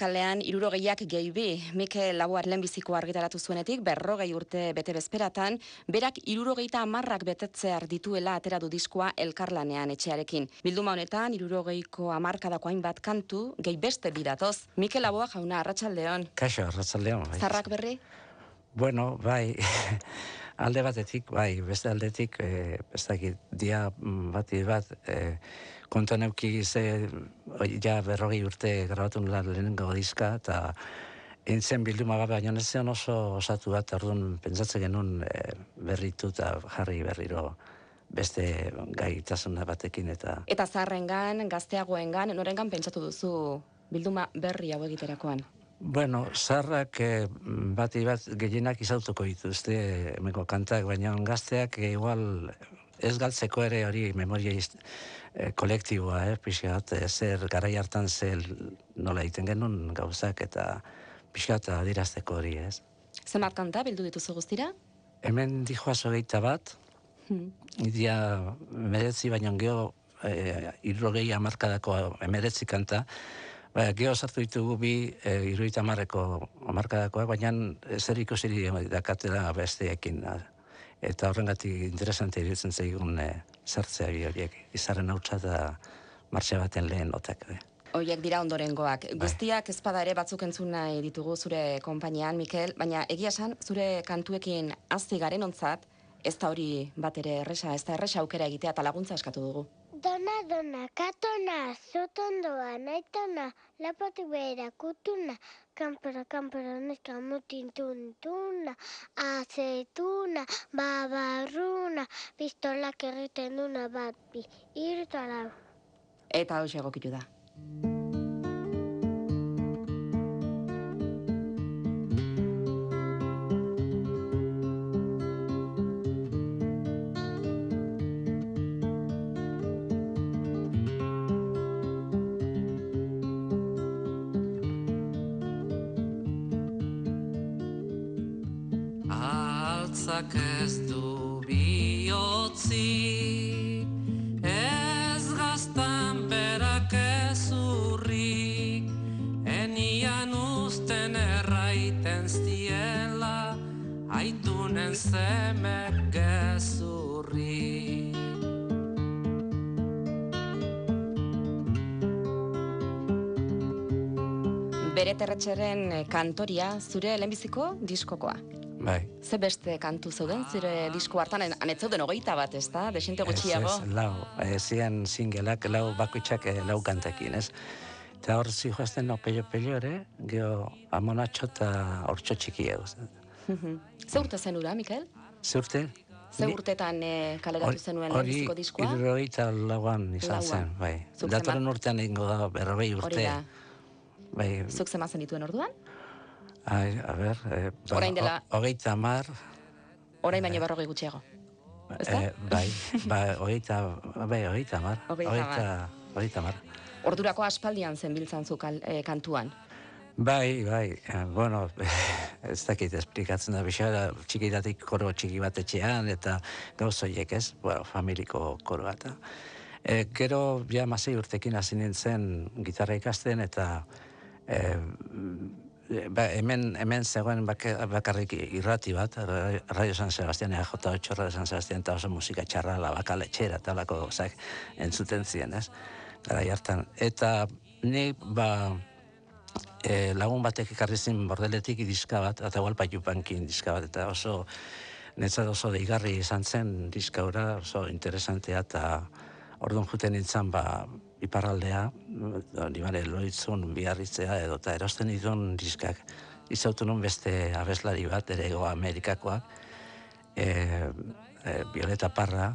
kalean irurogeiak gehi bi, Mikel Laboar lehenbiziko argitaratu zuenetik, berrogei urte bete bezperatan, berak irurogeita amarrak betetzear dituela atera du diskoa elkarlanean etxearekin. Bilduma honetan, irurogeiko amarkadako hainbat kantu, gehi beste bidatoz. Mikel Laboa jauna, arratsaldeon. Kaixo, arratsaldeon. Bai. Zarrak berri? Bueno, bai, alde batetik, bai, beste aldetik, e, ez dia bati bat, e, kontuan euki ze, ja berrogi urte grabatu nula lehenengo diska, eta entzen bilduma gabe, baina ez oso osatu bat, orduan pentsatzen genuen e, berritu eta jarri berriro beste gaitasuna batekin eta... Eta zarrengan, gazteagoengan, norengan pentsatu duzu bilduma berri hau egiterakoan? Bueno, zarrak eh, bati bat gehienak izautuko dituzte emeko kantak, baina gazteak igual ez galtzeko ere hori memoria eh, kolektiboa, eh, pixat, eh, zer garai hartan zel nola egiten genuen gauzak eta pixat adirazteko hori, ez. Zemat kanta bildu dituzu guztira? Hemen dihoa zogeita bat, hmm. idia meretzi baino geho eh, irrogei amarkadako emeretzi kanta, Ba, geho sartu ditugu bi e, iruita marreko amarkadakoak, baina zer ikusiri dakatela besteekin. Eta horrengatik interesante iruditzen zeigun e, sartzea bi horiek. Izarren hautsa da martxe baten lehen otak. E. Oiek dira ondorengoak. Bai. Guztiak ezpada ere batzuk entzun nahi ditugu zure konpainian, Mikel, baina egia esan, zure kantuekin azti garen ontzat, ez da hori bat ere erresa, ez da erresa aukera egitea eta laguntza eskatu dugu. Dona, dona, katona, zotondoa, naitona, lapatik behera, kutuna, kampera, kampera, neska, mutin, tuntuna, azetuna, babarruna, pistolak erriten duna bat, bi, irtara. Eta hau egokitu da. Kantoria zure lehenbiziko diskokoa. Bai. Ze beste kantu zeuden zure disko hartan, zeuden hogeita bat, ez da? Desinte gutxiago? Ez, ez, lau. E, zian singelak, lau bakoitzak e, lau kantekin, ez? Eta hor zi joazten no pello-pello ere, geho amonatxo eta hortxo txiki edo. Ze urte zen ura, Mikel? Ze urte? Ze urtetan e, kaleratu zenuen lehenbiziko diskoa? Hori irrogeita lauan izan zen, bai. Datoren urtean egingo da, berrobei urte. Hori da. Bai. Zuk zemazen dituen orduan? Ai, a ber, eh, ba, orain dela... Hogeita mar... Orain baino berrogei gutxiago. Eh, bai, ba, hogeita, bai, hogeita mar. Hogeita mar. Ordurako aspaldian zen biltzan zu eh, kantuan. Bai, bai, eh, bueno, ez dakit esplikatzen da, bisa, txikidatik koro txiki bat etxean, eta gauzoiek ez, bueno, familiko koro bat. E, gero, ja, masei urtekin hasi nintzen gitarra ikasten, eta e, ba, hemen, hemen zegoen bakarrik irrati bat, Radio San Sebastian, jota otxorra San Sebastian, eta oso musika txarra, la bakale txera, eta lako zak, entzuten ziren, ez? Gara hartan. Eta ni, ba, e, lagun batek ekarri zin bordeletik diska bat, eta igual paiupankin diska bat, eta oso, netzat oso deigarri izan zen diska oso interesantea, eta orduan juten nintzen, ba, iparraldea, nibare loitzun biarritzea edo eta erosten ditun diskak. Izautu nun beste abeslari bat, ere ego Amerikakoak, e, e, Violeta Parra,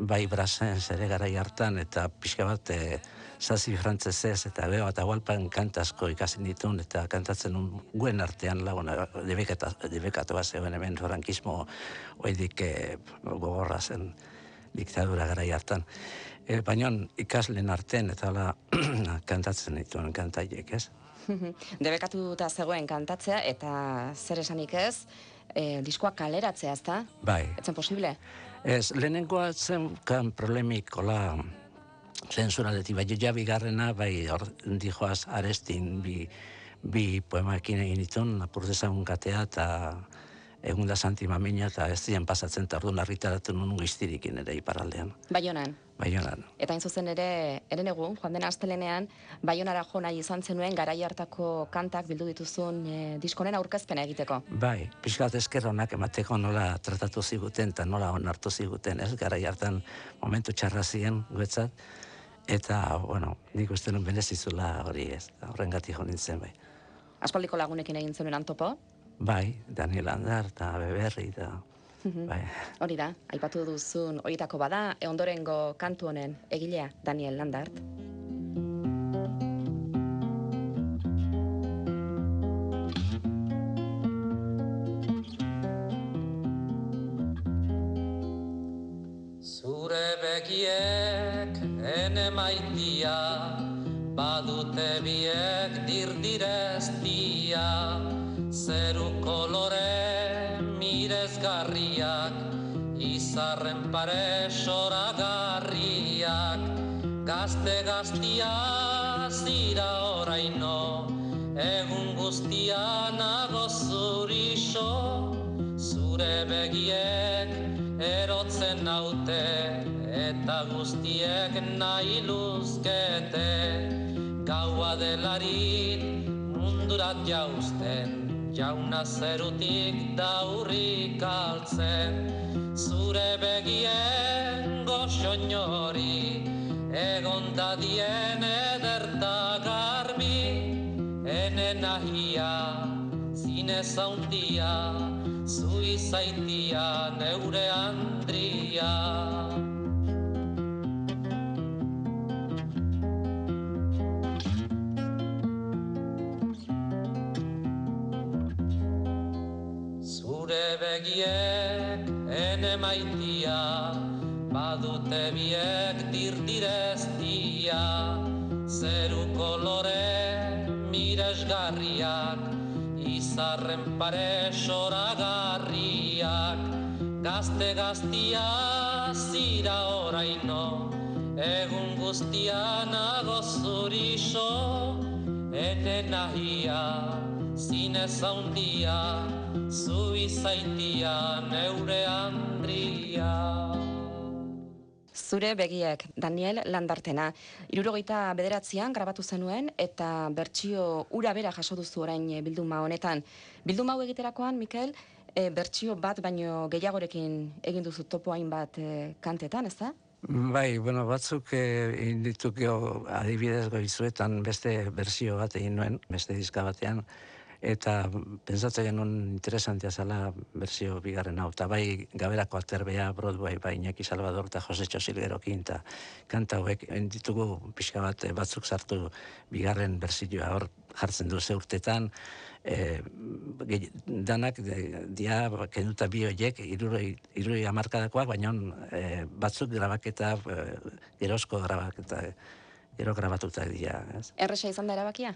bai brazen zere garai hartan, eta pixka bat e, zazi frantzesez, eta beho, eta gualpan kantazko ikasin ditun, eta kantatzen un guen artean laguna, debekatu bat zegoen hemen frankismo oidik e, gogorra zen diktadura garai hartan. E, Baina ikaslen arten eta la kantatzen dituen kantaiek, ez? Debekatu eta zegoen kantatzea eta zer esanik ez, e, diskoa kaleratzea, ezta? Bai. Etzen posible? Ez, lehenengoa zen kan problemik, hola, zensura deti, bai, ja bigarrena, bai, hor, dijoaz, arestin, bi, bi poemaekin egin ditun, apurtezagun katea eta egun da santi mamina eta ez ziren pasatzen eta orduan argitaratu nun giztirikin ere iparaldean. Baionan. Baionan. Eta hain zuzen ere, eren egun, joan den astelenean, Baionara jo nahi izan zenuen garai hartako kantak bildu dituzun e, diskonen aurkezpena egiteko. Bai, pixkat esker honak emateko nola tratatu ziguten eta nola onartu ziguten, ez? Garai hartan momentu txarra ziren guetzat, eta, bueno, nik uste nuen benezizula hori ez, horrengatik jo nintzen bai. Aspaldiko lagunekin egin zenuen antopo, Bai, Daniel Andar eta Beberri eta bai. hori da, aipatu duzun horietako bada, e ondorengo kantu honen egilea Daniel Landart. Zure begiek ene maitia, badute biek dirdireztia, zeru kolore mirezgarriak, izarren pare soragarriak, gazte gaztia zira oraino, egun guztia nago zurixo, zure begiek erotzen naute eta guztiek nahi luzkete. Gaua delarit mundurat jauzten jauna zerutik daurrik altzen zure begien goxoinori egon dadien ederta garbi ene nahia zine zaundia zu neure andria. Begiek ene maitia, badute biek dirdireztia, zeru kolore miresgarriak, izarren pare soragarriak, gazte gaztia zira oraino, egun guztia nago zurixo, ene nahia, zine zaundia, zu izaitia neure andria. Zure begiek, Daniel Landartena. Irurogeita bederatzean grabatu zenuen eta bertsio ura bera jaso duzu orain eh, bilduma honetan. Bilduma hau egiterakoan, Mikel, e, bertsio bat baino gehiagorekin egin duzu topo hainbat e, kantetan, ez da? Bai, bueno, batzuk eh, indituk jo adibidez goizuetan beste bersio bat egin nuen, beste diska batean, eta pentsatzen genuen interesantia zela bersio bigarren hau, eta bai gaberako aterbea Broadway, bai Iñaki Salvador eta Jose Txosilgerokin, eta kanta hauek ditugu pixka bat eh, batzuk sartu bigarren bersioa hor jartzen du ze urtetan, e, danak dia kenuta bi horiek iruroi, iruroi amarkadakoak, baina e, batzuk grabaketa, e, gerozko grabaketa, gero grabatuta dira. Ez? Erresa izan da erabakia?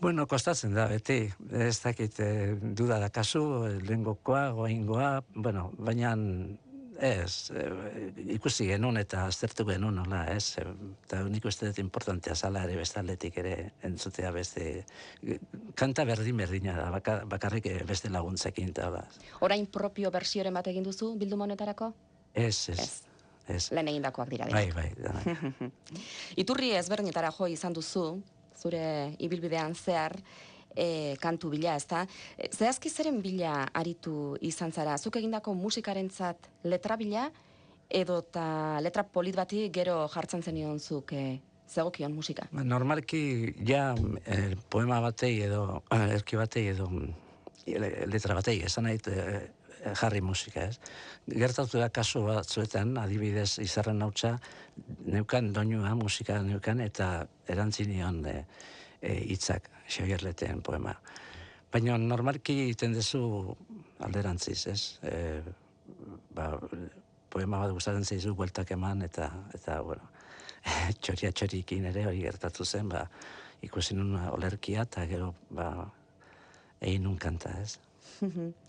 Bueno, kostatzen da, beti, ez dakit eh, duda da kasu, lehengokoa, goaingoa, bueno, baina ez, eh, ikusi genuen eta aztertu genuen, nola, ez, eh, eta nik uste dut importantea zala ere bestaldetik ere entzutea beste, kanta berdin berdina da, baka, bakarrik eh, beste laguntzekin, eta hola. Orain propio bersioren bat egin duzu bilduma honetarako? Ez, ez, Ez. ez, Lehen egindakoak dira. bai, denak. bai, danak. Iturri ezberdinetara jo izan duzu, zure ibilbidean zehar, e, kantu bila, ezta? E, Zehazki zeren bila aritu izan zara? Zuk egindako musikarentzat letra bila, edo eta letra polit bati gero jartzen zenion zuk e, zegokion musika? Ba, Normalki, ja, eh, poema batei edo, eh, erki batei edo le- letra batei, esan nahi eh, jarri musika, ez? Gertatu da kasu batzuetan, adibidez, izarren nautza, neukan doinua musika neukan, eta erantzinion eh, eh, hitzak xegerleten poema. Baina normalki egiten duzu alderantziz, ez? E, ba, poema bat gustatzen zaizu bueltak eman, eta, eta bueno, txoria txorikin ere hori gertatu zen, ba, ikusi nun olerkia eta gero ba, egin nun kanta, ez?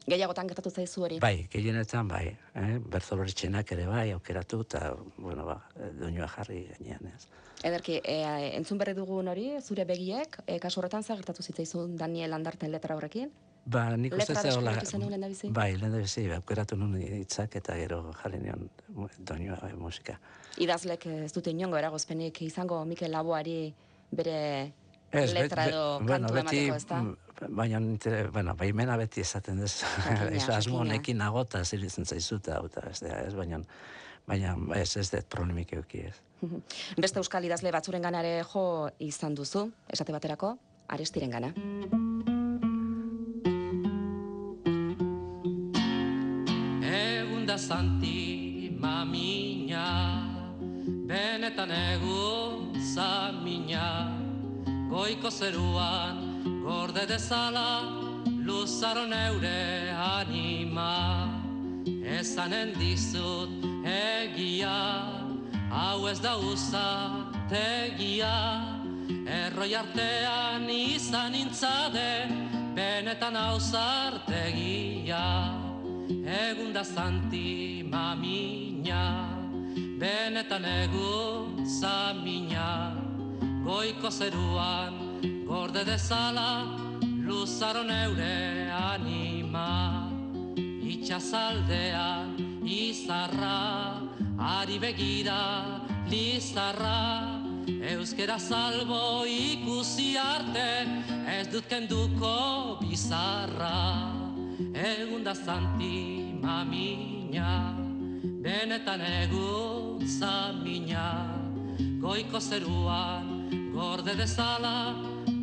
Gehiagotan gertatu zaizu hori. Bai, gehienetan bai, eh? bertzoloritxenak ere bai, aukeratu, eta, bueno, ba, doinua jarri gainean, ez. Ederki, e, entzun berri dugun hori, zure begiek, e, kasu horretan zer gertatu zitzaizun Daniel Andarten letra horrekin? Ba, nik uste zenuen lehendabizi? Bai, lehen da bizi, aukeratu nun hitzak eta gero jarri nion doinua bai, musika. Idazlek ez dute inongo eragozpenik izango Mikel Laboari bere Ez, letra edo bueno, kantu beti, emateko, ezta? mm, Baina, bueno, baimena beti esaten dez. Asmo honekin nago eta ziritzen zaizuta, eta ez, da, ez, baina, baina ez, ez dut problemik euki ez. Beste euskal idazle batzuren ganare jo izan duzu, esate baterako, arestiren gana. Egun da zanti mamina Benetan egun zamina Goiko zeruan gorde dezala Luzaro neure anima. Ezanen dizut egia Hau ez da uzategia Erroi artean izan intzaden Benetan hau zartegia Egun da zanti mamina. Benetan egun zamina. Goiko zeruan gorde dezala Luzaro neure anima Itxazaldean izarra Ari begira lizarra Euskera salbo ikusi arte Ez dut kenduko bizarra. Egun da zanti mamina Benetan egun zamina. Goiko zeruan gorde dezala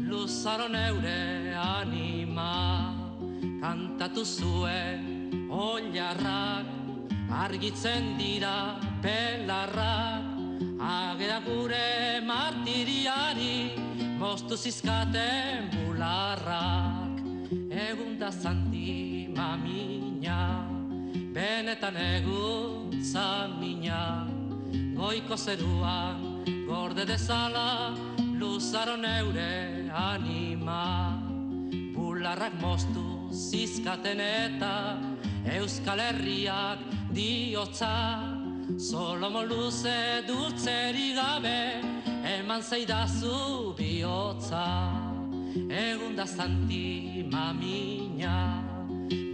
Luzaro neure anima Kantatu zuen oilarrak Argitzen dira belarrak Agera gure martiriari Moztu zizkaten bularrak. Egun da zanti mamina Benetan egun zamina. Goiko zeruan gorde dezala Luzaro neure anima. Bularrak moztu zizkaten eta Euskal Herriak diotza. Solomo luze dultzeri gabe Eman zeidazu bihotza. Egun da zanti mamina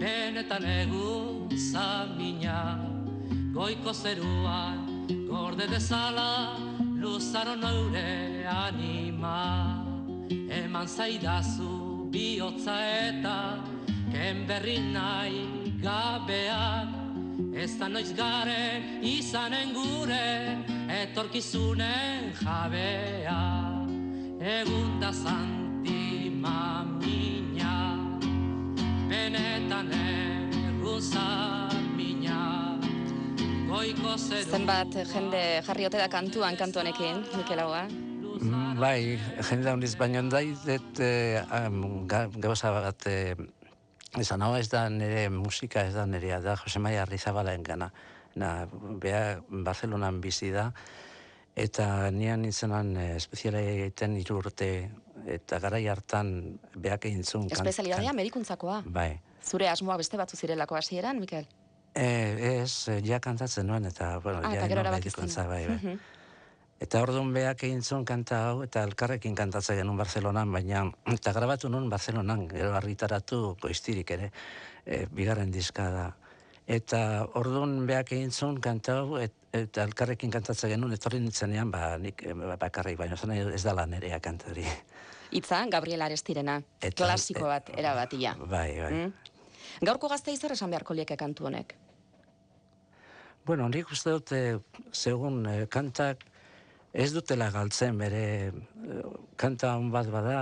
Benetan egun zamina Goiko zeruan gorde dezala Luzaro neure anima. Eman zaidazu bihotza eta Ken berri nahi gabeak. Ez da noiz garen izanen gure Etorkizunen jabea. Egun da zanti mamina Benetan egun zeru Zenbat jende jarri ote da kantuan kantu honekin, Mikel Laboa? Mm, Bai, jende handiz, baina dai, dut, eh, gauza bat, eh, esan hau ez da nire musika, ez da nirea, da Jose Maia Arrizabalaen gana. Na, bea Barcelonan bizi da, eta nian nintzenan eh, espeziala egiten hiru urte, eta garai hartan beak egin zuen. Espezialidadea medikuntzakoa. Bai. Zure asmoa beste batzu zirelako hasieran, Mikel? E, ez, eh, ja kantatzen nuen, eta, bueno, Ah, ja eta medikuntza, bai, bai. Mhm. Eta orduan beak egin zuen kanta hau, eta elkarrekin kantatzen genuen Barcelonan, baina, eta grabatu nuen Barcelonan, gero argitaratu goiztirik ere, e, bigarren diska da. Eta orduan beak egin zuen kanta hau, et, eta elkarrekin kantatzen genuen, etorri nintzenean, ba, nik bakarrik, baina zena ez dala nerea kantari. Hitza, Gabriel Arestirena. Eta- Klasiko bat, erabatia. Bai, bai. Mm? Gaurko gaztei zer esan beharko lieke kantu honek? Bueno, nik uste dut, eh, segun eh, kantak ez dutela galtzen bere eh, kanta on bat bada,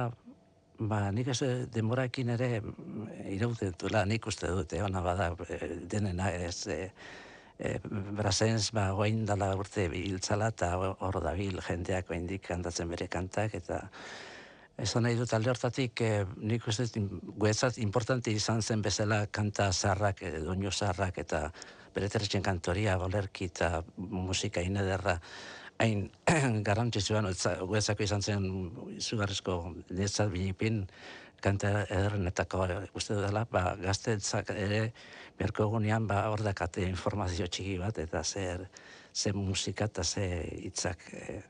ba, nik ez denborakin ere mm, irauten duela, nik uste dut, eh, ona bada, eh, denena ez, eh, eh, Brasens, ba, oain dala urte hiltzala, eta hor dabil jendeak oaindik kantatzen bere kantak, eta Esan nahi dut alde hortatik, eh, nik uste guretzat importante izan zen bezala kanta zaharrak, eh, doinu zaharrak eta bere terretxen kantoria, bolerki eta musika inederra. Hain garantzitsuan, guretzako izan zen izugarrizko niretzat binipin kanta ederrenetako uste dela, ba, gaztetzak ere berko egunean ba, hor dakate informazio txiki bat, eta zer, ze musika eta ze hitzak e,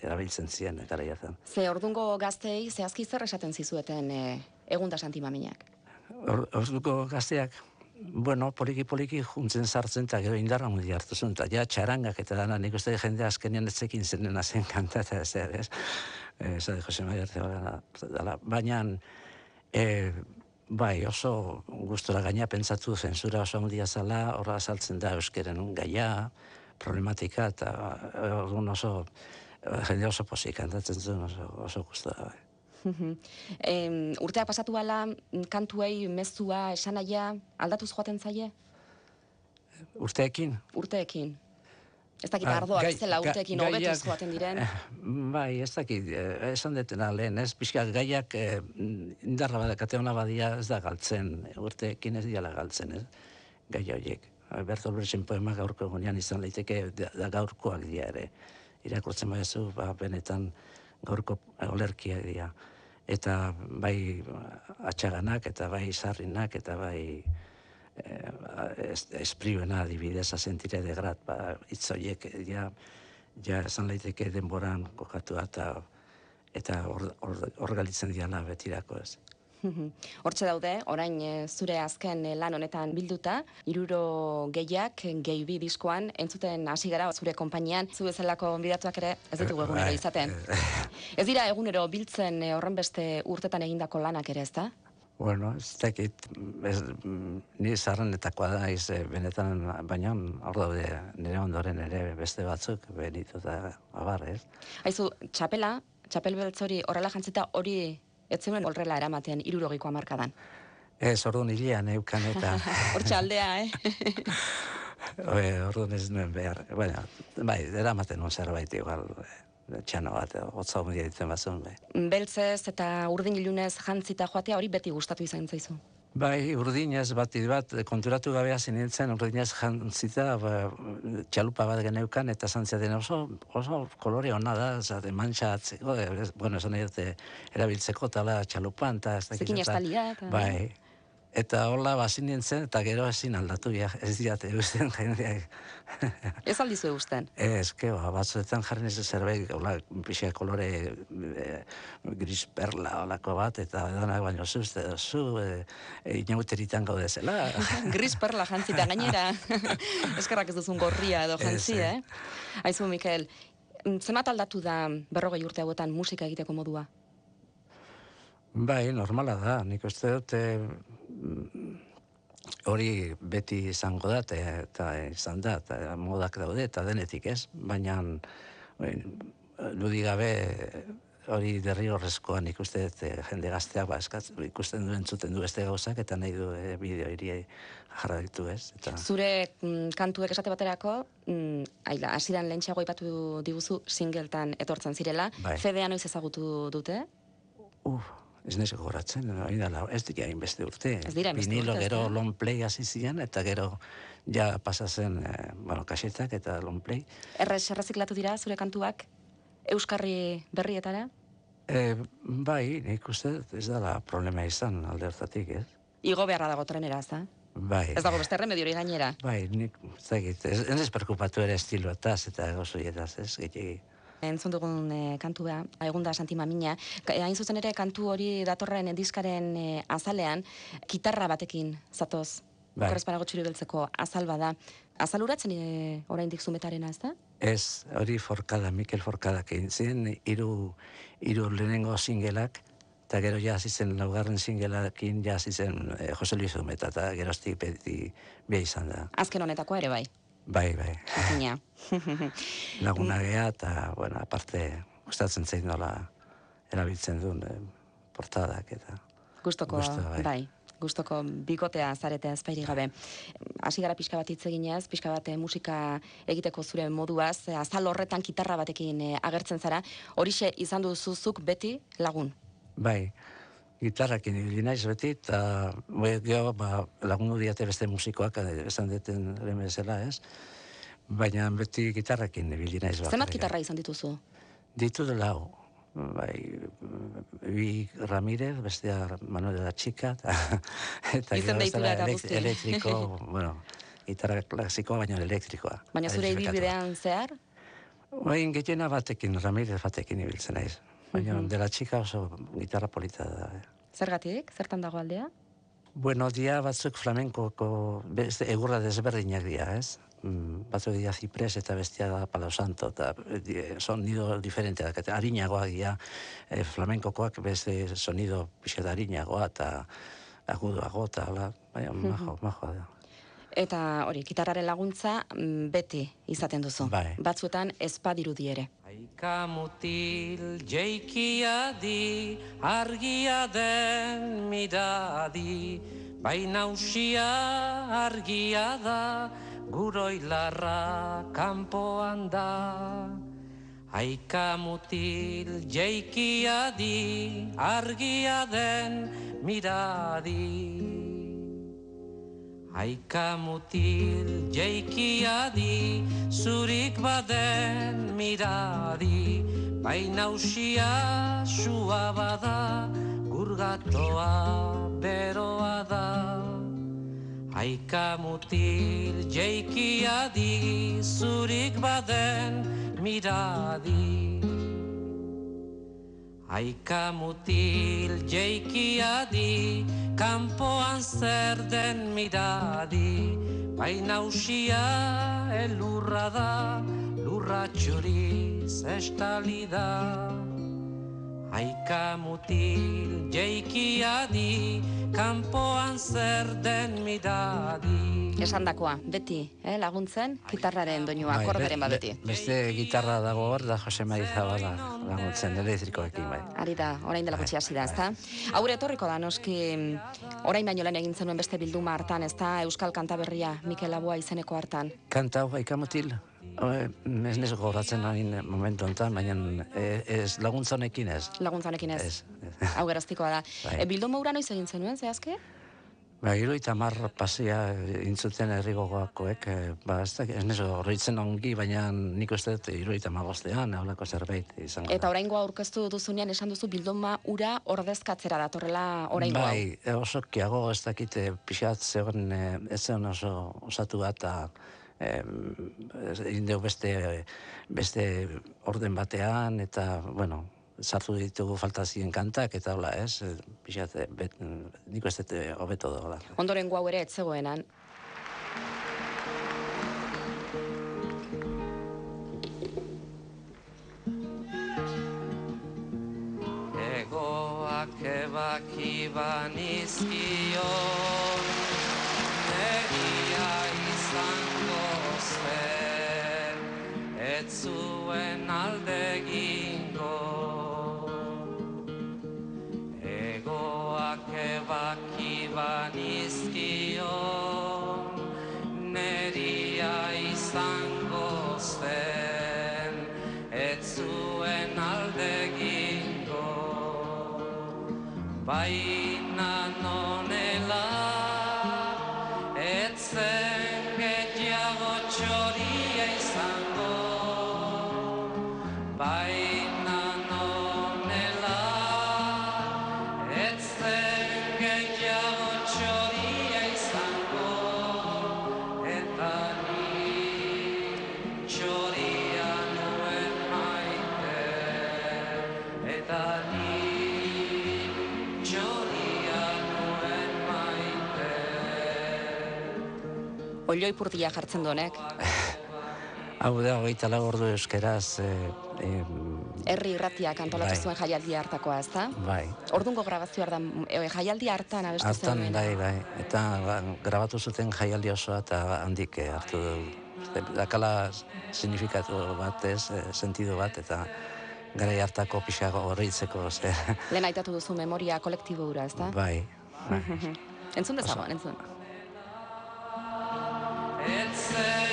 erabiltzen ziren garaiatan. Ze ordungo gaztei, zehazki zer esaten zizueten e, egun da santimaminak? Or, orduko gazteak, bueno, poliki-poliki juntzen sartzen, eta gero indarra mundi hartu zuen, eta ja txarangak eta dana, nik uste jende azkenean etzekin zenen zen kanta, eta ez, ez, ez, ez, Jose Maria dela, baina, e, bai, oso gustora gaina pentsatu zensura oso handia zala, horra azaltzen da euskeren gaia, problematika, eta orduan oso, jende oso posik kantatzen zuen, oso, oso gustora, bai. em, urteak pasatu bala, kantuei mezua esanaia aldatuz joaten zaie? Urteekin? Urteekin. Ez dakit Ah, ardoak gai- zela ga- urteekin gaiak- hobetuz joaten diren. Bai, ez dakit, eh, esan detena lehen, ez, pixka gaiak eh, indarra badakate ona badia ez da galtzen, urteekin ez diala galtzen, ez, gai horiek. Bertolt Brechen poema gaurko egunean izan leiteke da, da gaurkoak dira ere. Irakurtzen baizu, ba, benetan gaurko olerkiak dira. Eta bai atxaganak, eta bai sarrinak, eta bai eh, es, espriuena adibidez asentire de grat, ba, hitz horiek ja, ja esan leiteke denboran kokatua eta eta hor galitzen diala betirako ez. Hortxe daude, orain eh, zure azken eh, lan honetan bilduta, iruro gehiak, gehi bi diskoan, entzuten hasi gara zure konpainian, zu bezalako bidatuak ere ez ditugu egunero Bai, izaten. Ez dira egunero biltzen eh, horren beste urtetan egindako lanak ere, ezta? Bueno, ez dakit, ez, mm, ni zarrenetakoa da, iz, eh, benetan, baina hor daude nire ondoren ere beste batzuk, benitu eta abar, ez? Haizu, txapela, txapel beltz hori horrela jantzita hori ez zeuden horrela eramaten irurogiko amarkadan. Ez, orduan hilean eukan eta... Hortxe aldea, eh? Orduan ez nuen behar. Baina, bai, eramaten un zerbait igual, eh, txano bat, hotza homodia ditzen batzun, bai. Beltzez eta urdin ilunez jantzita joatea hori beti gustatu izan zaizu. Bai, urdinez bat bat, konturatu gabea zinintzen, urdinez jantzita, ba, txalupa bat geneukan, eta zantziaten oso, oso kolore ona da, zate, mantxatzeko, eh, ez- bueno, esan nahi dute, erabiltzeko tala txalupan, eta ez dakit. Zekin estalia, eta- Bai, eta hola bazin nintzen, eta gero ezin aldatu, ja, ez diate, eusten jendeak. Ez aldizu eusten. Ez, que ba, batzuetan jarri ez zerbait, hola, pixia kolore e, gris perla olako bat, eta edanak baino zu, uste, zu, e, e, inauteritan gaude zela. Gris perla jantzita gainera. Eskerrak ez duzun gorria edo jantzi, Ez, eh? eh? Aizu, Mikel, mm, zenbat aldatu da berrogei urte hauetan musika egiteko modua? bai, normala da, nik uste dut, e, hori beti izango da, eta izan da, eta modak daude, eta denetik ez, baina ludi gabe hori derrigorrezkoa nik uste dut eh, jende gazteak ba, eskatz, ikusten du entzuten du beste gauzak eta nahi du e, bideo hiri jarra ditu ez. Eta, Zure mm, kantuek esate baterako, mm, aila, hasidan lehentxeago aipatu diguzu singletan etortzen zirela, Bai. fedea noiz ezagutu dute? uf, ez naiz gogoratzen, hori dala, ez dira hainbeste urte. Ez dira hainbeste Vinilo urte, ez gero da? long play hasi ziren, eta gero ja pasa zen, eh, bueno, kasetak eta long play. Errez erreziklatu dira zure kantuak Euskarri berrietara? E, bai, nik uste ez dala problema izan alde hortatik, ez? Igo beharra dago trenera, ez da? Bai. Ez dago beste remediori gainera. Bai, nik, ez dakit, ez, ez perkupatu ere estiloetaz eta gozoietaz, ez, gehiagi. Entzun dugun e, kantua, egunda santimamina. Ka- eh, Hain zuzen ere kantu hori datorren diskaren e, azalean, gitarra batekin zatoz. Bai. Okerrez parago txuri beltzeko azal bada. Azaluratzen e, oraindik zumetarena, ez da? Ez, hori forkada, Mikel Forkadak egin ziren, hiru hiru lehenengo singelak, eta gero ja hasi zen laugarren singelakin ja hasi zen eh, Jose Luis Umeta, eta geroztik beti bia izan da. Azken honetako ere bai. Bai, bai, Jakina. laguna gea, eta, bueno, aparte, gustatzen zein nola erabiltzen duen eh, portadak, eta... Gustoko, Gusto, bai. bai. Gustoko bikotea zarete azpairi gabe. Hasi gara pixka bat hitz eginez, pixka bat eh, musika egiteko zure moduaz, eh, azal horretan gitarra batekin eh, agertzen zara, horixe izan duzuzuk beti lagun. Bai, gitarrakin ibili naiz beti, eta bai, gero ba, lagundu diate beste musikoak, eh, esan deten lehen bezala, ez? Baina beti gitarrakin ibili naiz Zenbat bakarrik. gitarra izan dituzu? Ditu lau. bai, bi Ramirez, bestea Manuel da Chica, eta, eta Izen gero elektriko, bueno, gitarra klasikoa, baina elektrikoa. Baina zure ibilbidean zehar, Bain, gehiena batekin, Ramirez batekin ibiltzen naiz. Baina Mhm. dela txika oso gitarra polita da. eh. zergatik, zertan dago aldea? Bueno, dia batzuk flamenkoko beste egurra desberdinak dira, ez? Mm, batzuk dira Zipres eta bestia da Palo Santo, eta eh, sonido diferenteak, eta harinagoak dira eh, flamenkokoak beste sonido pixet harinagoa eta agudoago, eta hala, baina majo, majo da. Eta hori, gitarraren laguntza mm, beti izaten duzu. Bai. Batzuetan ezpadirudi ere. Aika mutil jeikia di, argia den miradi, baina usia argia da, guroilarra kanpoan da. Aika mutil jeikia di, argia den miradi. Aika mutil jeikia di, zurik baden miradi, baina usia sua bada, gurgatoa beroa da. Aika mutil jeikia di, zurik baden miradi. Aika mutil jeikia di, kanpoan zer den miradi, baina usia elurra da, lurra txuriz estali da. Aika mutil jeikia di, kanpoan zer den miradi. Esandakoa, beti, eh, laguntzen, gitarraren doinua, Bai, akorderen be- babeti. be- Beste gitarra dago hor, da Jose Mari Zabala laguntzen elektrikoekin, bai. Ari da, orain dela gutxi hasi da, ezta? Aurre etorriko da, noski, orain baino lehen egin zenuen beste bilduma hartan, ezta? Euskal Kantaberria, Mikel Laboa izeneko hartan. Kanta hau ikamutil, eh, ez nes gogoratzen hain momentu honetan, baina eh, ez laguntza honekin ez. Laguntzanekin ez. Ez. Hau geraztikoa da. Bai. E, bilduma hura noiz egin zenuen, zehazke? Ba, gero eta mar pasia intzuten herrigogoakoek, eh, ba, ez da, ez neso horreitzen ongi, baina nik uste dut iruita magostean, haulako zerbait izango da. Eta oraingoa aurkeztu duzunean esan duzu bilduma ura ordezkatzera datorrela oraingoa. Bai, oso kiago ez dakite pixat zegoen, eh, ez zen oso osatu bat, eh, egin dugu beste, beste orden batean, eta, bueno, sartu ditugu falta ziren kantak, eta hola, ez, eh, pixat, eh, bet, nik uste dut eh, hobeto dola. Ondoren hau ere ez zegoenan. Egoak ebaki banizkion Baina nonela Ez zen gehiago txoria izango Baina Olloi purtia jartzen du honek. Hau da, hogeita lau ordu euskeraz, eh, em, Herri irratiak antolatu Bai. zuen jaialdi hartakoa, ezta? bai, Ordungo grabazioa da, e, jaialdi hartan abestu Hartan, bai, bai. Eta ba, grabatu zuten jaialdi osoa eta handik eh, hartu du. Dakala signifikatu bat ez, eh, sentidu bat, eta gara hartako pixago horreitzeko, ze, Lehen aitatu duzu memoria kolektibo hura, ezta? bai. bai. Entzun dezagon, entzun. Ez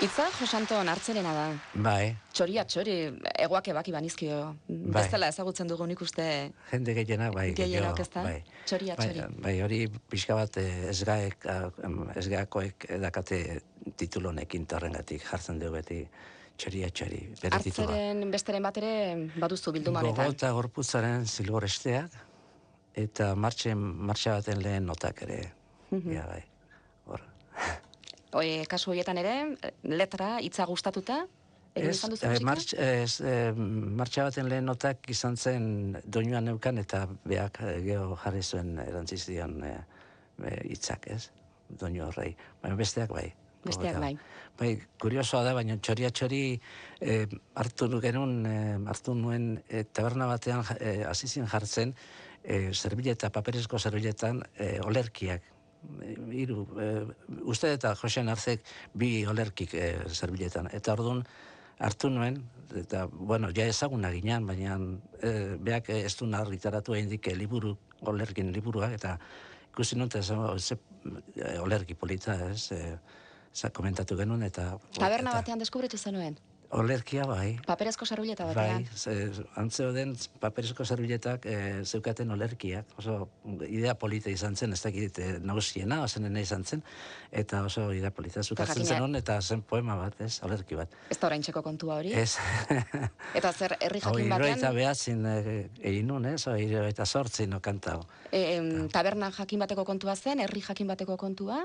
Itza, Josanton, hartzerena da. Bai, Txoria, txori, egoak ebaki banizkio. Bai. Bezala ezagutzen dugu nik uste jende gehienak bai. Gehienak, gehiago, ezta? Bai. Txoria, bai, txori. Bai, hori pixka bat eh, ezgaek, em, ezgakoek dakate titulonekin torrengatik jartzen dugu beti txoria txori, bere titula. hartzeren besteren bat ere baduzu bilduma Gogo honetan. eta gorputzaren zilboresteak, eta martxen, martxa baten lehen notak ere. Mhm. Ja, bai. Hor. Oe, kasu horietan ere, letra, hitza gustatuta, eh, musika? martx, ez, eh, martxa baten lehen notak izan zen doinuan neukan eta beak eh, geho jarri zuen erantziz dion eh, eh, hitzak, ez? Doinu horrei. Baina besteak bai. Besteak bai. Bai, kuriosoa da, baina txoria txori eh, hartu nu- genuen, eh, hartu nuen eh, taberna batean ja- eh, hasi zin jartzen eh, zerbileta, paperezko zerbiletan eh, olerkiak. Eh, Hiru, eh, uste eta Josean Arzek bi olerkik eh, zerbiletan. Eta orduan hartu nuen, eta, bueno, ja ezaguna ginean, baina eh, beak ez du argitaratu egin dik liburu, olerkin liburuak, eta ikusi nuen, eta ze, olerki polita, ez, za komentatu genuen, eta... Taberna batean deskubritu zenuen. Olerkia bai, Paperezko serbileta bai, batean. ze, antzeo den paperezko zerbiletak e, zeukaten olerkiak, oso idea polita izan zen, ez dakit e, nagusiena, ozenena izan zen, eta oso idea polita zukatzen zen eta zen poema bat, ez, olerki bat. Ez da oraintxeko kontua hori. Ez, Eta zer, herri jakin batean, behatzin e, egin nun, ez, hau hirurogeita sortzin okanta hau. e, em, taberna jakin bateko kontua zen, herri jakin bateko kontua,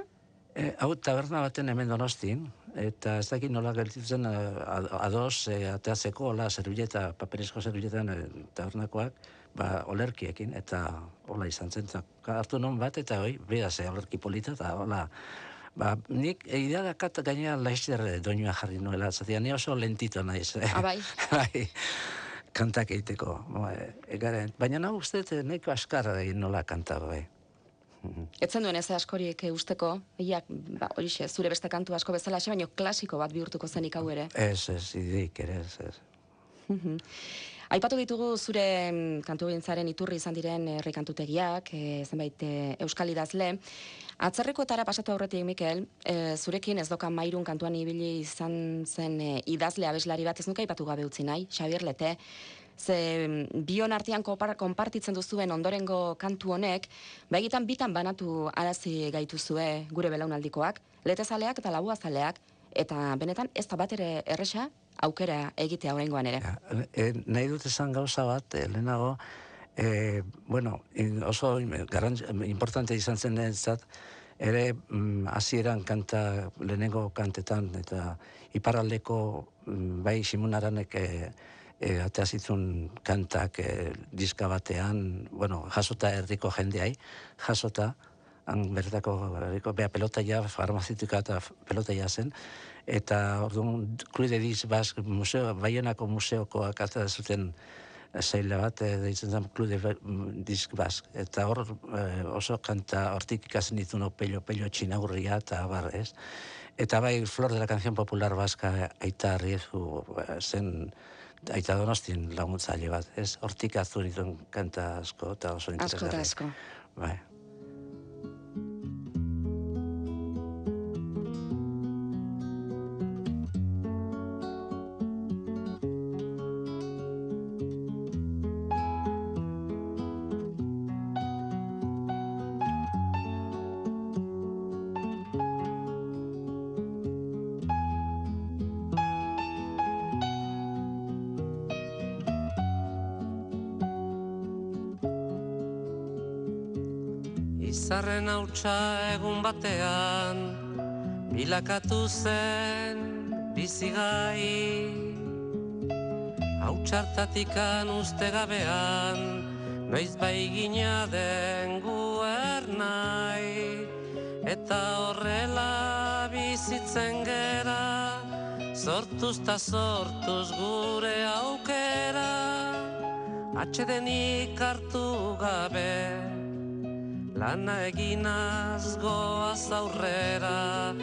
E, hau taberna baten hemen donostin, eta ez dakit nola gelditzen e, ad- ados e, ateatzeko, hola, serbileta, paperezko serbiletan e, tabernakoak, ba, olerkiekin, eta hola izan zen, hartu non bat, eta hoi, bera ze olerki polita, eta hola, ba, nik idea dakat gainera laizter doinua jarri nuela, zatea, ni oso lentito naiz. eh. Ah, bai? kantak egiteko. Ba, e. Baina nahu uste, nahiko askar egin nola kanta, bai. Etzen duen ez askorik e, usteko, iak, ba, horixe, zure beste kantu asko bezala, baino klasiko bat bihurtuko zenik hau ere. Ez, ez, ideik ere, ez, ez. Aipatu ditugu zure mm, kantu gintzaren iturri izan diren herri kantutegiak, e, zenbait e, euskal idazle. Atzerrikoetara pasatu aurretik, Mikel, e, zurekin ez dokan mairun kantuan ibili izan zen e, idazle abeslari bat ez nuke aipatu gabe utzi nahi, Xabier Lete. Ze mm, bion artean konpartitzen duzuen ondorengo kantu honek, begitan bitan banatu arazi gaituzue gure belaunaldikoak, letezaleak eta labuazaleak, eta benetan ez da bat ere erresa aukera egitea oraingoan ere. Ja, e, nahi dut esan gauza bat, e, lehenago, e, bueno, oso garrantz, importante izan zen entzat, ere mm, hasieran kanta, lehenengo kantetan, eta iparraldeko mm, bai simunaranek e, e, atea zitzun kantak e, diska batean, bueno, jasota erdiko jendeai, jasota, han bertako herriko bea pelotaia, farmazituka eta pelotaia zen, eta orduan Club de Dis Bask museo, Baionako museokoak ata zuten zaila bat, e, deitzen zen Club de Ba- Bask. Eta hor eh, oso kanta hortik ikasen ditun pello, pello txinaurria eta bar, ez? Eta bai, Flor de la Canción Popular Baska aita arriezu eh, zen aita donostin laguntzaile bat, ez? Hortik aztu dituen kanta asko eta oso Asko eta interesgarri. asko. Bai. Hautsa egun batean Bilakatu zen bizigai Hautsartatikan uste gabean Noiz bai gina den guernai Eta horrela bizitzen gera Sortuz ta sortuz gure aukera. Atxedenik hartu gabe Lana eginaz goaz aurrera,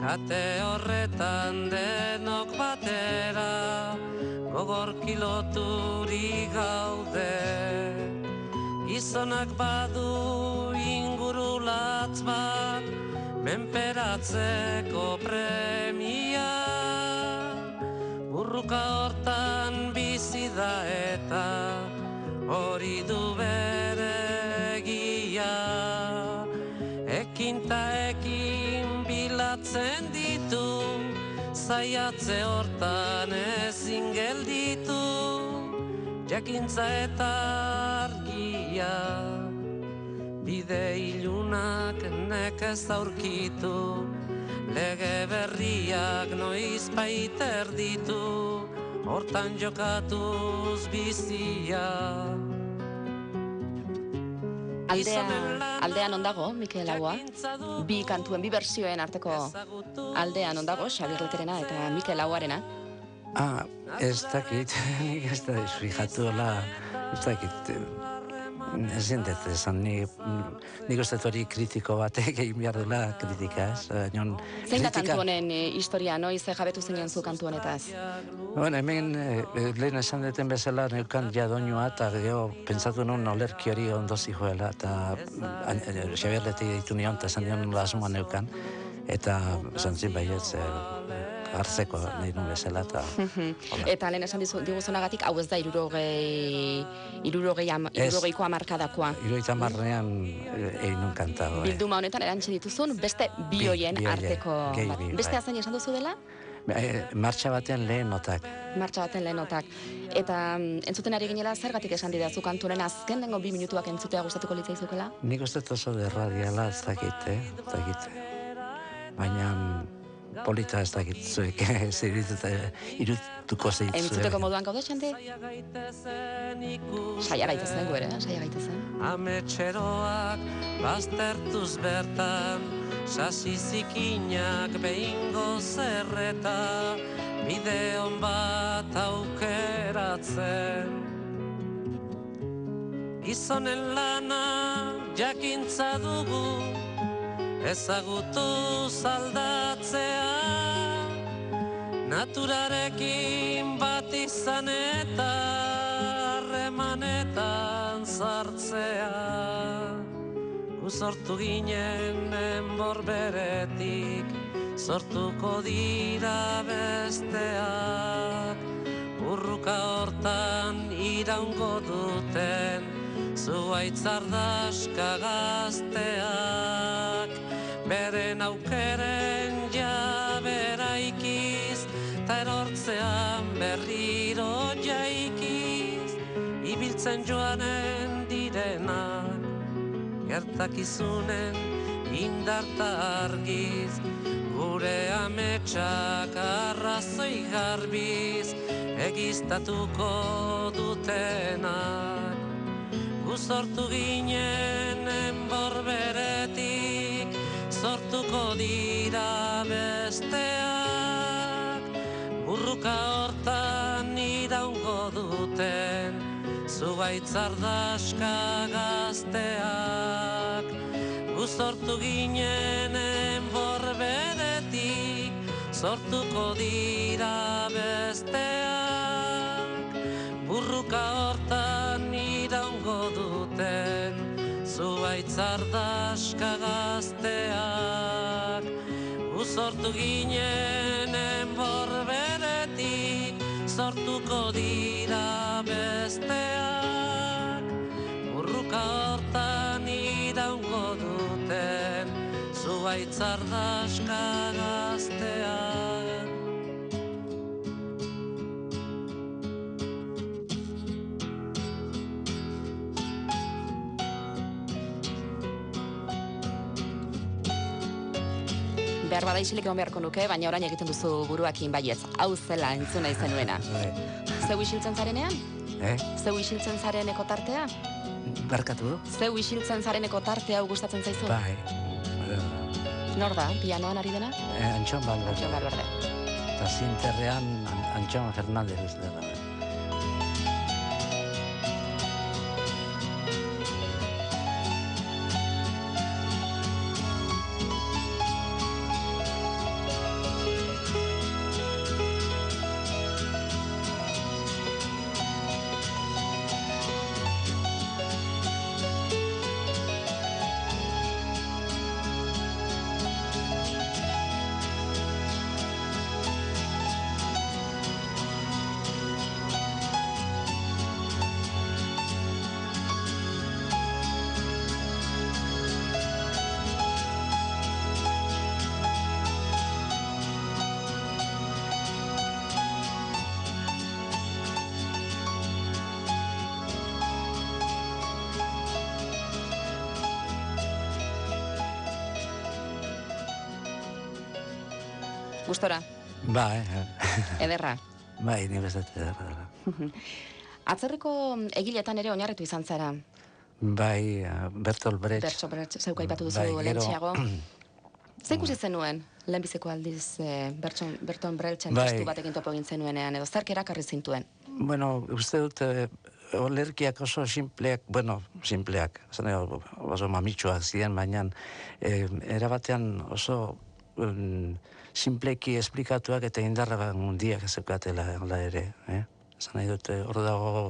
kate horretan denok batera, gogor kiloturi gaude. Gizonak badu ingurulatz bat, menperatzeko premia. erronka hortan bizi da eta hori du bere ekin ta ekin bilatzen ditu zaiatze hortan ezin gelditu jakintza eta argia bide ilunak nekez aurkitu. Lege berriak noiz baiter ditu hortan jokatuz bizia Aldea, aldean ondago, Mikel Agua, bi kantuen, bi bersioen arteko aldean ondago, Xabier Leterena eta Mikel Aguarena. Ah, ez dakit, nik ez da fijatu la, ez dakit, ezin dut esan, ni, nik uste dut hori kritiko batek egin behar dela kritika, ez? Non, Zein da kantu honen eh, historia, noiz eh, jabetu zen zu kantu honetaz? Bueno, hemen eh, lehen esan duten bezala neukan ja doinua eta gero pentsatu nun olerki hori ondo zijoela eta eh, Xabier Leti ditu nion eta esan nion lasmoa neukan eta esan zin baietz eh, hartzeko nahi nun bezala hola. Eta lehen esan dizu, diguzunagatik, hau ez da irurogei, irurogei am, irurogeiko amarkadakoa. Iruita marrean egin nun kanta. bai. Bilduma honetan erantxe dituzun, beste bi Bi- bi arteko. gehi bi, Beste azain esan duzu dela? Eh, Martxa baten lehen notak. martxa baten lehenotak. Eta mm, entzuten ari ginela, zergatik esan didazu kanturen azken dengo bi minutuak entzutea gustatuko litzaizukela? Nik uste oso derradiala ez dakit, eh? ez dakit. Baina mm, polita ez dakit zuek, ez irudituta, irutuko zeitzue. Entzuteko moduan gaude, ikus Saia gaitezen gu ere, eh? saia gaitezen. Ametxeroak baztertuz bertan Sasi zikinak behingo zerreta Bideon bat aukeratzen Gizonen lana jakintza dugu Ezagutu zaldatzea Naturarekin bat izan eta harremanetan sartzea. Uzortu ginen enbor beretik Sortuko dira besteak. Urruka hortan iraungo duten Zuaitzardaska gazteak. Beren aukeren erortzean berriro jaikiz Ibiltzen joanen direnak Gertakizunen indarta argiz Gure ametsak arrazoi garbiz Egiztatuko dutenak. Guzortu ginen enbor beretik Sortuko dira besteak Burruka hortan iraungo duten Zubaitzardaska gazteak. Guzortu ginen enbor beretik Sortuko dira besteak. Burruka hortan iraungo duten Zuaitzardaska gazteak Uzortu ginen enbor beretik Sortuko dira besteak. Burruka hortan iraungo duten gazteak Behar bada isilik egon beharko nuke, baina orain egiten duzu buruakin baietz. Hau zela entzun nahi zenuena. Bai. Zeu isiltzen zarenean? Eh? Zeu isiltzen zareneko tartea? Barkatu? Zeu isiltzen zareneko tartea gustatzen zaizu? Bai. Nor da, pianoan ari dena? Eh, Antxon Balberde. Jon Balberde. Eta zinterrean An- Antxon Fernandez dela. Gustora, Bai, eh, ederra. bai, ni bezat ederra dela. Atzerriko egiletan ere oinarritu izan zara. Bai, eh, Bertolt Brecht. Bertso, bertso, zeuk aipatu duzu Bai, lehentxeago. Ze ikusi zenuen, lehenbiziko aldiz eh, Bertson, Berton Brechtsen Bai. testu batekin topo egin zenuenean, edo zerk erakarri zintuen. Bueno, uste dut, eh, olerkiak oso simpleak, bueno, simpleak, zan oso mamitsuak ziren, baina eh, erabatean oso um, simpleki esplikatuak eta indarra mundiak zeukatela hala ere, eh? Zan nahi dut, eh, hor dago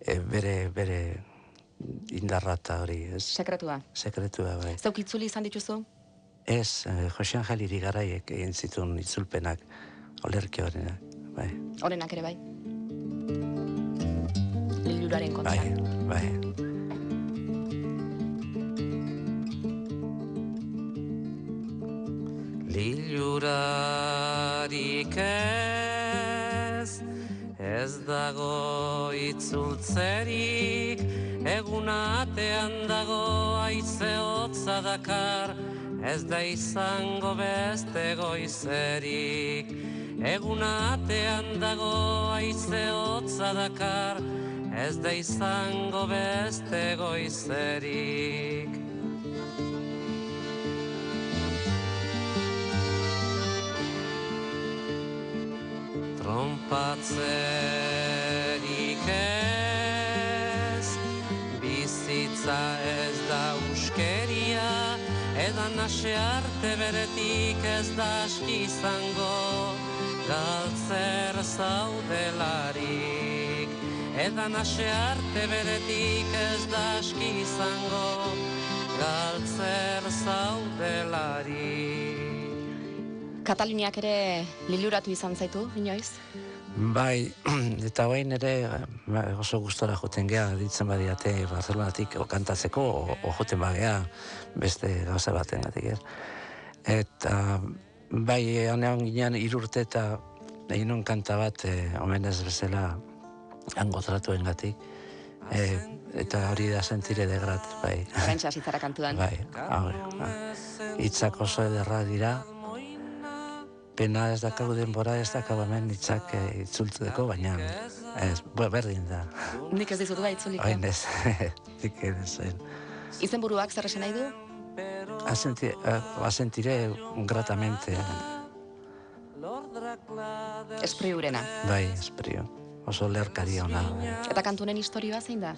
eh, bere, bere indarra eta hori, ez? Sekretua. Sekretua, bai. Zeuk itzuli izan dituzu? Ez, eh, Jose Angel Irigaraiek egin zituen itzulpenak, olerki horrenak, bai. Horenak ere bai. Liluraren kontra. Bai, bai. Lilurarik ez, ez dago itzultzerik, egun atean dago aize hotza dakar, ez da izango beste goizerik. Egun atean dago aize hotza dakar, ez da izango beste goizerik. Trompatzerik ez, bizitza ez da uskeria, edan nase arte beretik ez da aski izango, galtzer zaudelarik. Edan nase arte beretik ez da aski izango, galtzer zaudelarik. Kataluniak ere liluratu izan zaitu, inoiz? Bai, eta bain ere ba, oso gustora joten gea, ditzen badiate Barcelonatik kantatzeko, o, o joten bagea beste gauza baten gatik, ez? Eta bai, hanean ginean irurte eta egin kanta bat, e, omenez bezala, hango tratuen gatik. E, eta hori da sentire de grat, bai. Arantxa zitzara kantudan. Bai, hau, hau. hitzak oso ederra dira, pena ez dakagu denbora ez dakagu hemen hitzak eh, itzultzeko, baina ez, berdin da. Nik ez dizut bai itzuliko. Hain ez, dik ez. Izenburuak zer esan nahi du? Asenti, eh, asentire gratamente, Espri urena. bai, esprio. Oso lerkari ona. Eta kantunen historioa zein da?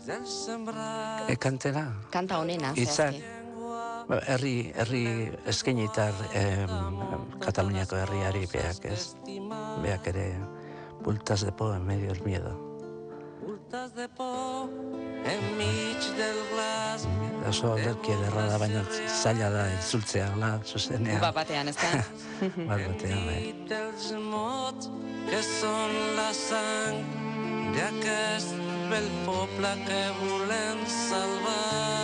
E, kantena, Kanta honena, zehazki. Ba, herri, herri eskainitar em, Kataluniako herriari beak ez. Beak ere bultas de po en medio del miedo. Bultas de po enmig del glas Oso lerki ederra da, baina zaila da itzultzea, hola, zuzenean. Uba batean, ez da? Bat batean, bai. que són la sang d'aquest bel poble que volem salvar.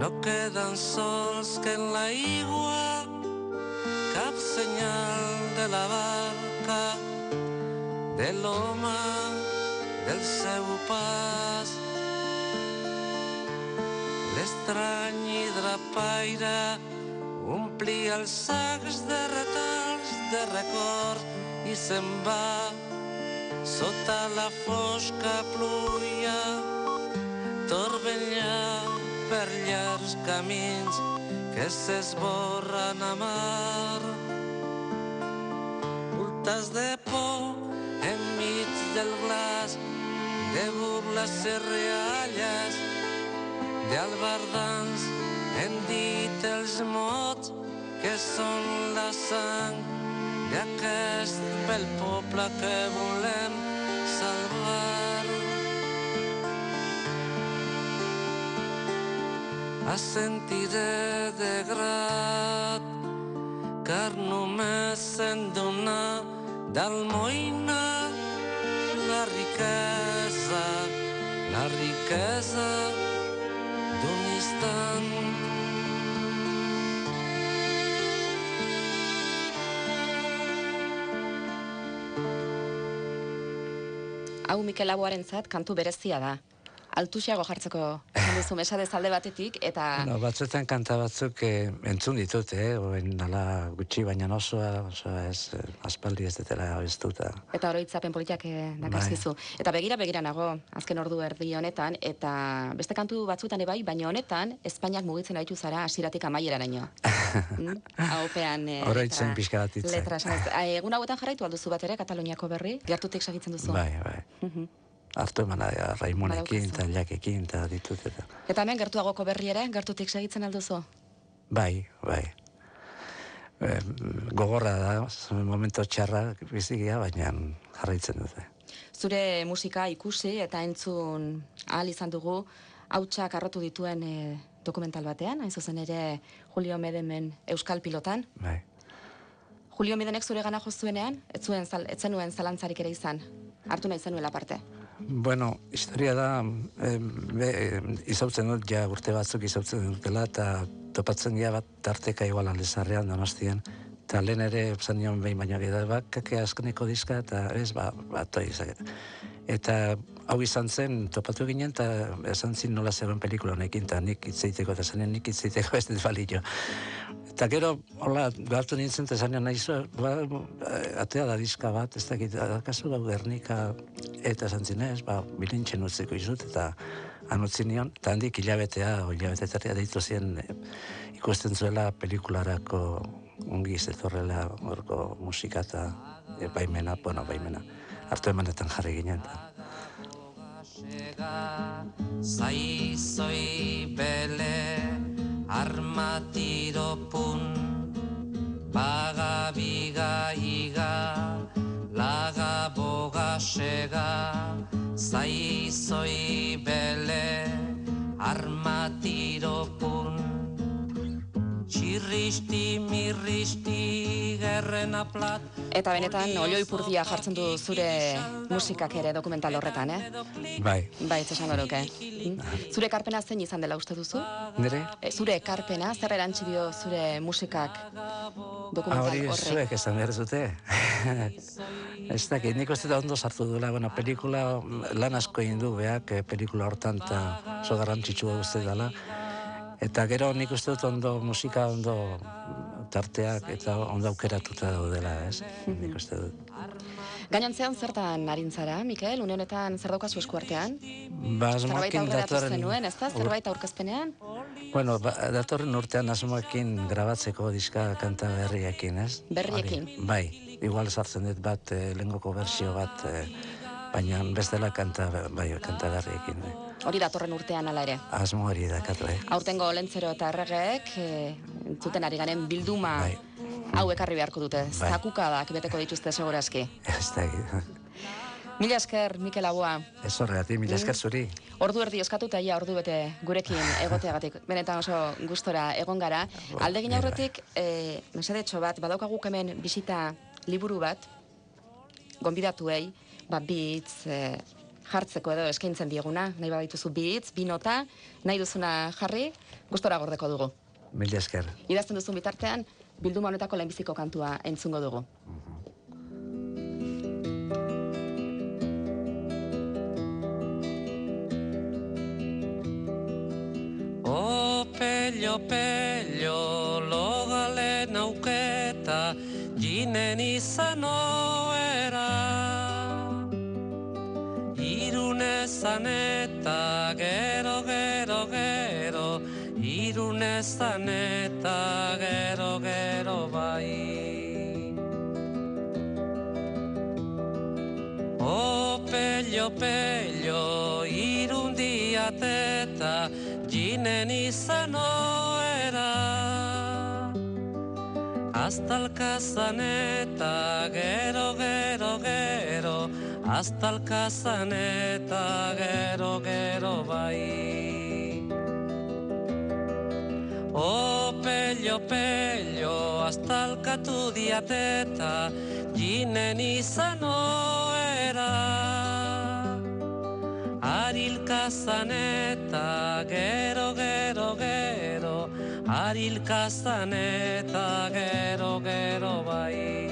No queden sols que en l'aigua cap senyal de la barca de l'home del seu pas. L'estrany hidrapaire omplia els sacs de retalls de record i se'n va. Sota la fosca pluja torbellar per llargs camins que s'esborren a mar. Voltes de por enmig del glaç, de burles i rialles, d'albardans hem dit els mots que són la sang d'aquest bel poble que volem salvar. A sentiré de grat car només en donar d'almoina la riquesa, la riquesa d'un instant. Hau Mikel Laboaren zat, kantu berezia da. Altuxeago jartzeko esan duzu mesade zalde batetik, eta... No, batzuetan kanta batzuk eh, entzun ditut, eh? Oen nala gutxi, baina osoa, osoa ez, eh, aspaldi ez detela abestuta. Eta oroitzapen politiak eh, dakaskizu. Eta begira begira nago, azken ordu erdi honetan, eta beste kantu batzuetan ebai, baina honetan, Espainiak mugitzen gaitu zara hasiratik amaieraraino. mm? Haupean... Eh, Oroitzen pixka bat. Letra. Eh, Egun hauetan jarraitu alduzu bat ere, Kataluniako berri, gertutik segitzen duzu. Bai, bai. Hartu emana ja, Raimonekin Badaukazu. eta Jakekin eta ditut eta. Eta hemen gertuagoko berri ere, gertutik segitzen alduzu. Bai, bai. E, gogorra da, momento txarra bizigia, baina jarraitzen dute. Zure musika ikusi eta entzun ahal izan dugu hautsak arrotu dituen eh, dokumental batean, hain zuzen ere Julio Medemen Euskal Pilotan. Bai. Julio Medenek zure gana jo zuenean, ez zuen ez zenuen zalantzarik ere izan. Hartu nahi zenuela parte. Bueno, historia da, e, izautzen dut, ja urte batzuk izautzen dutela, eta topatzen gira bat tarteka igual aldezarrean donostien. Eta lehen ere, zan nion behin baino gira, ba, kake askeneko diska, eta ez, ba, ba, izaket. Eta hau izan zen, topatu ginen, eta esan zin nola zegoen pelikula honekin, eta nik itzeiteko, eta zanen nik itzeiteko ez dut balio. Eta gero, hola, galtu nintzen, eta zanen nahi zu, ba, atea da diska bat, ez dakit, akazu gau Gernika, eta esan zinez, ba, bilintxen utziko izut, eta han utzi nion, eta handik hilabetea, o hilabete terria deitu zien, e, ikusten zuela pelikularako ongi zetorrela horko musika eta e, baimena, bueno, baimena, hartu emanetan jarri ginen. eta. Zaizoi bele armatiropun Baga biga iga laga boga sega Zaizoi bele armatiropun Txirristi mirristi gerrena plat Eta benetan, olioi purdia jartzen du zure musikak ere dokumental horretan, eh? Bai, Bai, ez esan oroke. Mm? Zure ekarpena zein izan dela uste duzu? nire? E, zure ekarpena, zer erantzi dio zure musikak Ah, dokumental hori horrek? zuek esan behar zute. ez dakit, nik uste da ondo sartu duela, bueno, pelikula lan asko egin du beak, eh, pelikula hortan eta oso garrantzitsua uste dela. Eta gero nik uste dut ondo musika ondo tarteak eta ondo aukeratuta daudela, ez? Nik uste dut. Gainantzean zertan arintzara, Mikel? Une honetan zer daukazu eskuartean? Ba, aurreratu datorren... zenuen, ez da? Zerbait aurkezpenean? Bueno, ba, datorren urtean asmoekin grabatzeko diska kanta berriekin, ez? Berriekin? Hori, bai, igual sartzen dut bat, eh, lehengoko bertsio bat, eh, baina bestela kanta, bai, kanta berriekin. Bai. Hori datorren urtean ala ere. Asmo hori dakatu, eh? Aurtengo lentzero eta erregeek, e, entzuten ari garen bilduma Bai. hau ekarri beharko dute. Bai. Zakukadak beteko dituzte segurazki. Ez da, Mila esker, Mikel Abua. ez horregatik, mila esker zuri. Ordu erdi eskatuta ia ordu bete gurekin egoteagatik. Benetan oso gustora egon gara. Aldegin aurretik, e, mesedetxo bat, badaukagu hemen bisita liburu bat, gonbidatuei, ba, bitz, e, jartzeko edo eskaintzen dieguna, nahi badituzu bitz, bi nota, nahi duzuna jarri, gustora gordeko dugu. Mila esker. Idazten duzun bitartean, bilduma honetako lehenbiziko kantua entzungo dugu. O pello, pello, logalen auketa, jinen izan eta gero, gero, gero, irunezan eta gero, gero bai. O pello, pello, irundiat eta jinen izan oera. Aztalkazan eta gero, gero, gero, aztalkazan eta gero, gero bai. O pello, pello, aztalkatu diateta, jinen izan oera. Arilkazan eta gero, gero, gero, arilkazan eta gero, gero bai.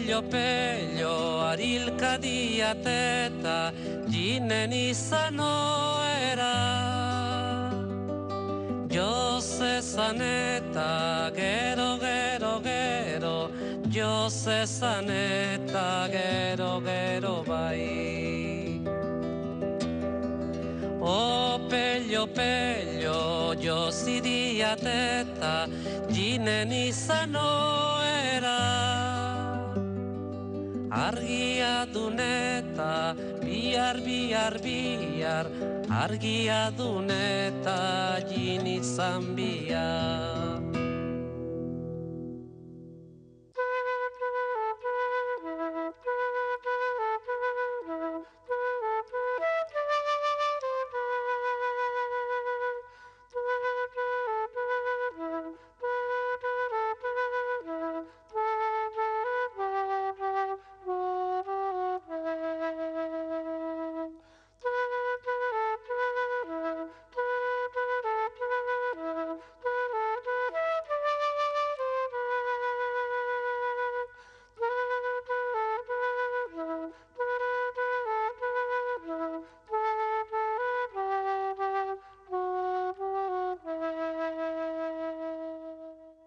Pello, pello, pello, arilka diateta, jinen izan oera. Josezan eta gero, gero, gero, Josezan eta gero, gero bai. O pello, pello, josi diateta, jinen izan oera. Argia duneta, biar, biar, biar, argia duneta, jin izan biar.